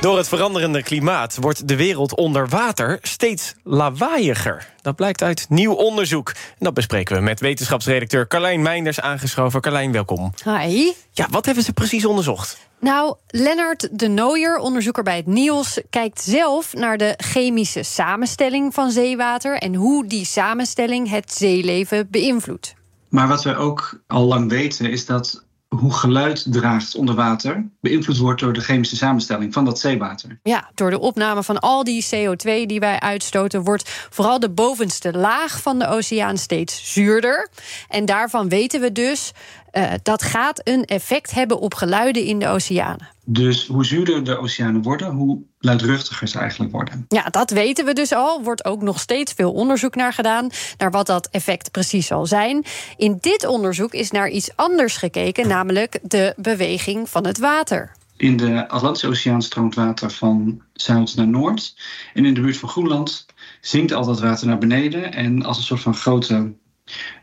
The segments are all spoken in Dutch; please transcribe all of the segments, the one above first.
Door het veranderende klimaat wordt de wereld onder water steeds lawaaiiger. Dat blijkt uit nieuw onderzoek. En dat bespreken we met wetenschapsredacteur Carlijn Meinders aangeschoven. Carlijn, welkom. Hi. Ja, wat hebben ze precies onderzocht? Nou, Lennart de Nooier, onderzoeker bij het NIOS, kijkt zelf naar de chemische samenstelling van zeewater en hoe die samenstelling het zeeleven beïnvloedt. Maar wat we ook al lang weten is dat hoe geluid draagt onder water beïnvloed wordt door de chemische samenstelling van dat zeewater. Ja, door de opname van al die CO2 die wij uitstoten, wordt vooral de bovenste laag van de oceaan steeds zuurder. En daarvan weten we dus uh, dat gaat een effect hebben op geluiden in de oceanen. Dus hoe zuurder de oceanen worden, hoe luidruchtiger ze eigenlijk worden. Ja, dat weten we dus al. Wordt ook nog steeds veel onderzoek naar gedaan, naar wat dat effect precies zal zijn. In dit onderzoek is naar iets anders gekeken, namelijk de beweging van het water. In de Atlantische Oceaan stroomt water van zuid naar noord. En in de buurt van Groenland zinkt al dat water naar beneden. En als een soort van grote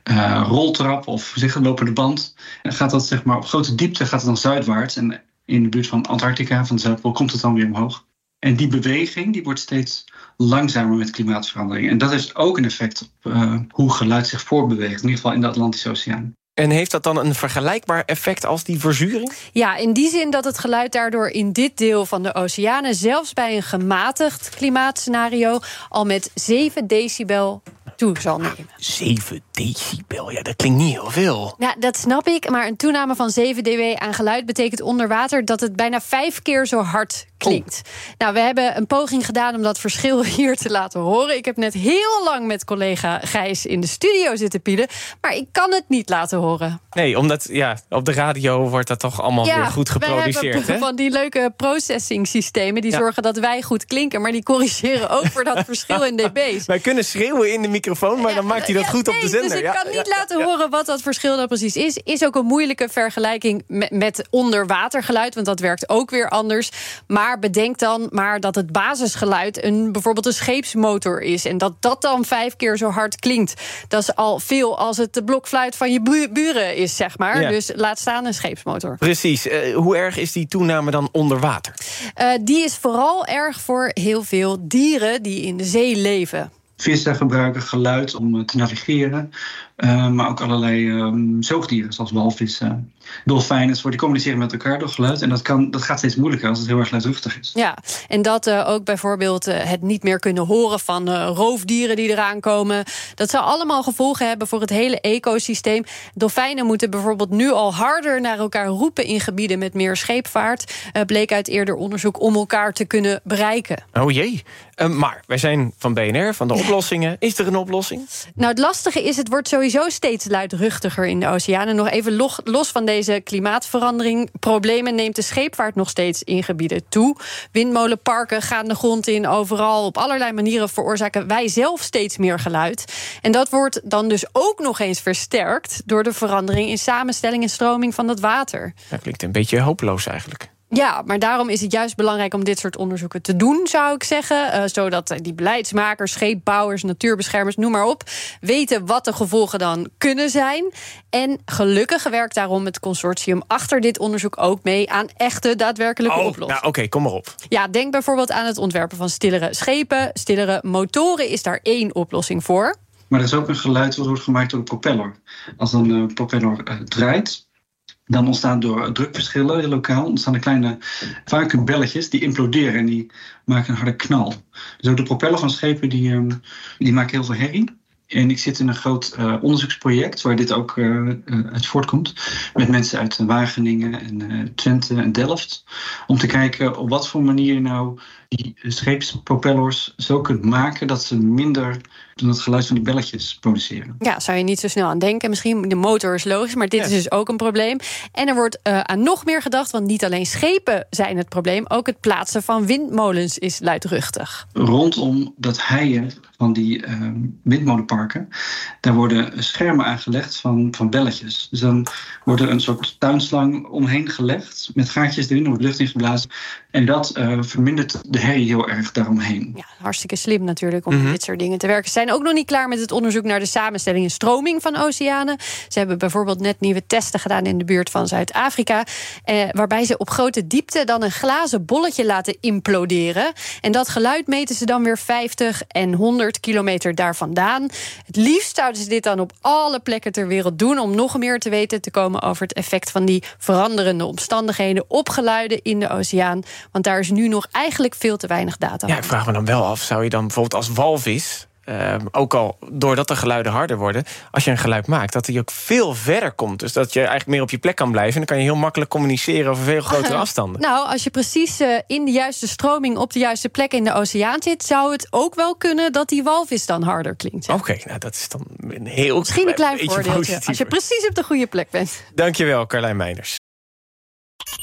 uh, roltrap of zeg, lopende band. En gaat dat zeg maar op grote diepte gaat het dan zuidwaarts. En in de buurt van Antarctica, van de Zuidpool, komt het dan weer omhoog. En die beweging die wordt steeds langzamer met klimaatverandering. En dat heeft ook een effect op uh, hoe geluid zich voortbeweegt, in ieder geval in de Atlantische Oceaan. En heeft dat dan een vergelijkbaar effect als die verzuring? Ja, in die zin dat het geluid daardoor in dit deel van de oceanen, zelfs bij een gematigd klimaatscenario, al met 7 decibel toe zal nemen. 7 decibel, ja, dat klinkt niet heel veel. Ja, dat snap ik, maar een toename van 7 dB aan geluid betekent onder water dat het bijna vijf keer zo hard klinkt. Oh. Nou, we hebben een poging gedaan om dat verschil hier te laten horen. Ik heb net heel lang met collega Gijs in de studio zitten pielen, maar ik kan het niet laten horen. Nee, omdat ja, op de radio wordt dat toch allemaal ja, weer goed geproduceerd. We hebben hè? van die leuke processing systemen die Ja. zorgen dat wij goed klinken, maar die corrigeren ook voor dat verschil in dB's. Wij kunnen schreeuwen in de microfoon, maar dan maakt hij dat goed op de zender. Dus ik kan niet laten horen wat dat verschil dan precies is. Is ook een moeilijke vergelijking met, met onderwatergeluid, want dat werkt ook weer anders. Maar bedenk dan maar dat het basisgeluid een, bijvoorbeeld een scheepsmotor is. En dat dat dan vijf keer zo hard klinkt. Dat is al veel als het de blokfluit van je bu- buren is, zeg maar. Ja. Dus laat staan een scheepsmotor. Precies. Eh, hoe erg is die toename dan onder water? Eh, die is vooral erg voor heel veel dieren die in de zee leven. Vissen gebruiken geluid om eh, te navigeren, eh, maar ook allerlei ehm, zoogdieren, zoals walvissen, dolfijnen, enzovoort, die communiceren met elkaar door geluid. En dat, kan, dat gaat steeds moeilijker als het heel erg luidruchtig is. Ja, en dat eh, ook bijvoorbeeld eh, het niet meer kunnen horen van eh, roofdieren die eraan komen. Dat zou allemaal gevolgen hebben voor het hele ecosysteem. Dolfijnen moeten bijvoorbeeld nu al harder naar elkaar roepen in gebieden met meer scheepvaart. eh, bleek uit eerder onderzoek om elkaar te kunnen bereiken. Oh jee. Eh, maar wij zijn van BNR, van de oplossingen. Is er een oplossing? Nou, het lastige is, het wordt sowieso steeds luidruchtiger in de oceanen. Nog even lo- los van deze klimaatverandering. Problemen neemt de scheepvaart nog steeds in gebieden toe. Windmolenparken gaan de grond in. Overal op allerlei manieren veroorzaken wij zelf steeds meer geluid. En dat wordt dan dus ook nog eens versterkt door de verandering in samenstelling en stroming van dat water. Dat klinkt een beetje hopeloos eigenlijk. Ja, maar daarom is het juist belangrijk om dit soort onderzoeken te doen, zou ik zeggen. Eh, zodat eh, die beleidsmakers, scheepbouwers, natuurbeschermers, noem maar op, weten wat de gevolgen dan kunnen zijn. En gelukkig werkt daarom het consortium achter dit onderzoek ook mee aan echte daadwerkelijke Oh, oplossingen. nou oké, kom maar op. Ja, denk bijvoorbeeld aan het ontwerpen van stillere schepen. Stillere motoren is daar één oplossing voor. Maar er is ook een geluid dat wordt gemaakt door de propeller. Als een eh, propeller draait, dan ontstaan door drukverschillen lokaal ontstaan er kleine vacuumbelletjes die imploderen en die maken een harde knal. Dus de propeller van schepen die, ehm, die maken heel veel herrie. En ik zit in een groot eh, onderzoeksproject waar dit ook eh, eh, uit voortkomt. Met mensen uit Wageningen en eh, Twente en Delft. Om te kijken op wat voor manier je nou die scheepspropellers zo kunt maken dat ze minder dan het geluid van die belletjes produceren. Ja, zou je niet zo snel aan denken. Misschien de motor is logisch, maar dit is dus ook een probleem. En er wordt uh, aan nog meer gedacht, want niet alleen schepen zijn het probleem, ook het plaatsen van windmolens is luidruchtig. Rondom dat heien van die uh, windmolenparken, daar worden schermen aangelegd van, van belletjes. Dus dan wordt er een soort tuinslang omheen gelegd met gaatjes erin, er wordt lucht in geblazen. En dat uh, vermindert de herrie heel erg daaromheen. Ja, hartstikke slim natuurlijk om mm -hmm. dit soort dingen te werken. Zijn ook nog niet klaar met het onderzoek naar de samenstelling en stroming van oceanen. Ze hebben bijvoorbeeld net nieuwe testen gedaan in de buurt van Zuid-Afrika. Eh, waarbij ze op grote diepte dan een glazen bolletje laten imploderen. En dat geluid meten ze dan weer 50 en 100 kilometer daar vandaan. Het liefst zouden ze dit dan op alle plekken ter wereld doen. om nog meer te weten te komen over het effect van die veranderende omstandigheden op geluiden in de oceaan. Want daar is nu nog eigenlijk veel te weinig data Ja, ik vraag me dan wel af, zou je dan bijvoorbeeld als walvis... Uh, ook al doordat de geluiden harder worden, als je een geluid maakt, dat hij ook veel verder komt. Dus dat je eigenlijk meer op je plek kan blijven. En dan kan je heel makkelijk communiceren over veel grotere afstanden. Nou, als je precies uh, in de juiste stroming op de juiste plek in de oceaan zit, zou het ook wel kunnen dat die walvis dan harder klinkt. Oké, okay, nou dat is dan een heel Misschien een klein voordeeltje. Als je precies op de goede plek bent. Dankjewel, Carlijn Meijners.